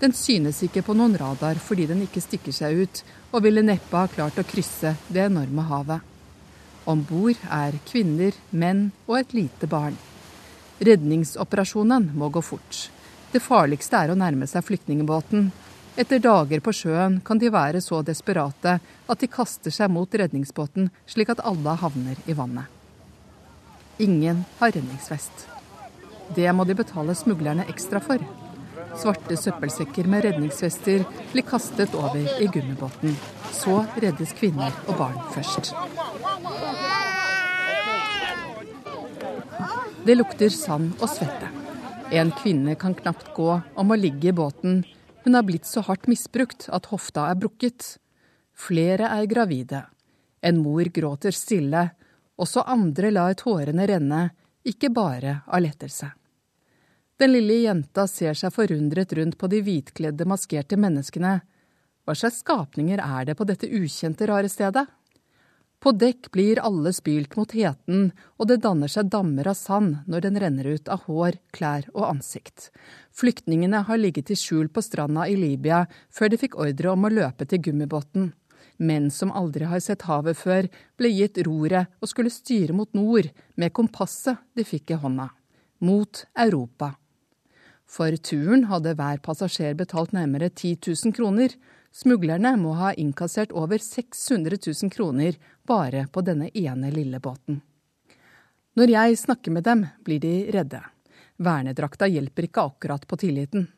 Den synes ikke på noen radar fordi den ikke stikker seg ut, og ville neppe ha klart å krysse det enorme havet. Om bord er kvinner, menn og et lite barn. Redningsoperasjonen må gå fort. Det farligste er å nærme seg flyktningbåten, etter dager på sjøen kan de være så desperate at de kaster seg mot redningsbåten, slik at alle havner i vannet. Ingen har redningsvest. Det må de betale smuglerne ekstra for. Svarte søppelsekker med redningsvester blir kastet over i gummibåten. Så reddes kvinner og barn først. Det lukter sand og svette. En kvinne kan knapt gå og må ligge i båten hun har blitt så hardt misbrukt at hofta er brukket. Flere er gravide. En mor gråter stille. Også andre lar tårene renne, ikke bare av lettelse. Den lille jenta ser seg forundret rundt på de hvitkledde, maskerte menneskene. Hva slags skapninger er det på dette ukjente, rare stedet? På dekk blir alle spylt mot heten, og det danner seg dammer av sand når den renner ut av hår, klær og ansikt. Flyktningene har ligget i skjul på stranda i Libya før de fikk ordre om å løpe til gummibåten. Menn som aldri har sett havet før, ble gitt roret og skulle styre mot nord med kompasset de fikk i hånda. Mot Europa. For turen hadde hver passasjer betalt nærmere 10 000 kroner, Smuglerne må ha innkassert over 600 000 kroner bare på denne ene lille båten. Når jeg snakker med dem, blir de redde. Vernedrakta hjelper ikke akkurat på tilliten.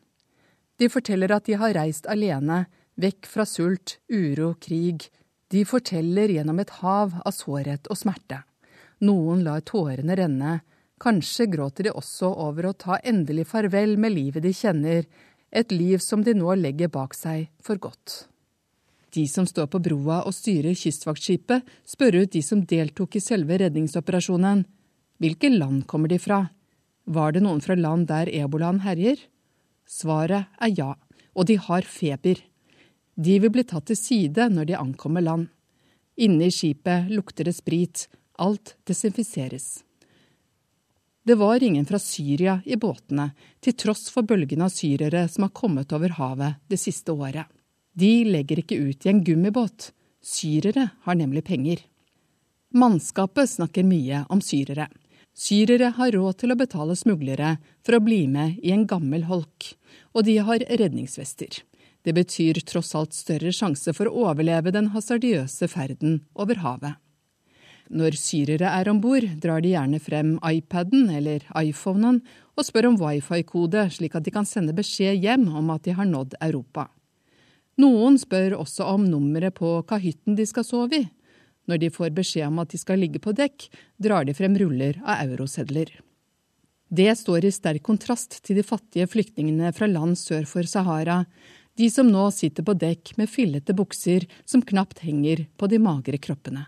De forteller at de har reist alene, vekk fra sult, uro, krig. De forteller gjennom et hav av sårhet og smerte. Noen lar tårene renne, kanskje gråter de også over å ta endelig farvel med livet de kjenner, et liv som de nå legger bak seg for godt. De som står på broa og styrer kystvaktskipet, spør ut de som deltok i selve redningsoperasjonen. Hvilke land kommer de fra? Var det noen fra land der ebolaen herjer? Svaret er ja, og de har feber. De vil bli tatt til side når de ankommer land. Inne i skipet lukter det sprit. Alt desinfiseres. Det var ingen fra Syria i båtene, til tross for bølgene av syrere som har kommet over havet det siste året. De legger ikke ut i en gummibåt. Syrere har nemlig penger. Mannskapet snakker mye om syrere. Syrere har råd til å betale smuglere for å bli med i en gammel holk, og de har redningsvester. Det betyr tross alt større sjanse for å overleve den hasardiøse ferden over havet. Når syrere er om bord, drar de gjerne frem iPaden eller iPhonen og spør om wifi-kode, slik at de kan sende beskjed hjem om at de har nådd Europa. Noen spør også om nummeret på kahytten de skal sove i. Når de får beskjed om at de skal ligge på dekk, drar de frem ruller av eurosedler. Det står i sterk kontrast til de fattige flyktningene fra land sør for Sahara, de som nå sitter på dekk med fillete bukser som knapt henger på de magre kroppene.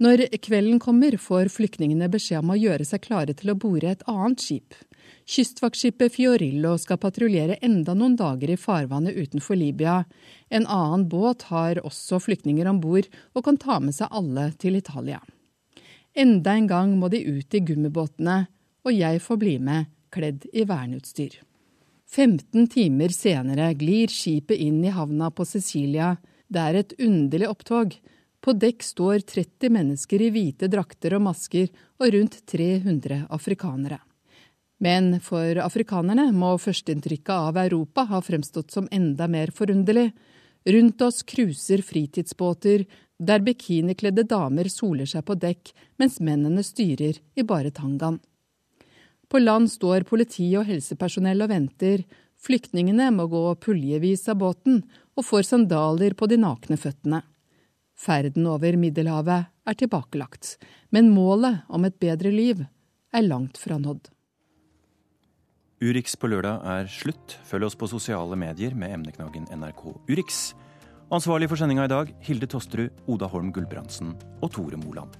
Når kvelden kommer, får flyktningene beskjed om å gjøre seg klare til å bore et annet skip. Kystvaktskipet Fiorillo skal patruljere enda noen dager i farvannet utenfor Libya. En annen båt har også flyktninger om bord og kan ta med seg alle til Italia. Enda en gang må de ut i gummibåtene, og jeg får bli med, kledd i verneutstyr. 15 timer senere glir skipet inn i havna på Sicilia. Det er et underlig opptog. På dekk står 30 mennesker i hvite drakter og masker og rundt 300 afrikanere. Men for afrikanerne må førsteinntrykket av Europa ha fremstått som enda mer forunderlig. Rundt oss cruiser fritidsbåter der bikinikledde damer soler seg på dekk, mens mennene styrer i bare tangaen. På land står politi og helsepersonell og venter. Flyktningene må gå puljevis av båten og får sandaler på de nakne føttene. Ferden over Middelhavet er tilbakelagt, men målet om et bedre liv er langt fra nådd. Urix på lørdag er slutt. Følg oss på sosiale medier med emneknaggen NRK Urix. Ansvarlig for sendinga i dag Hilde Tosterud, Oda Holm Gulbrandsen og Tore Moland.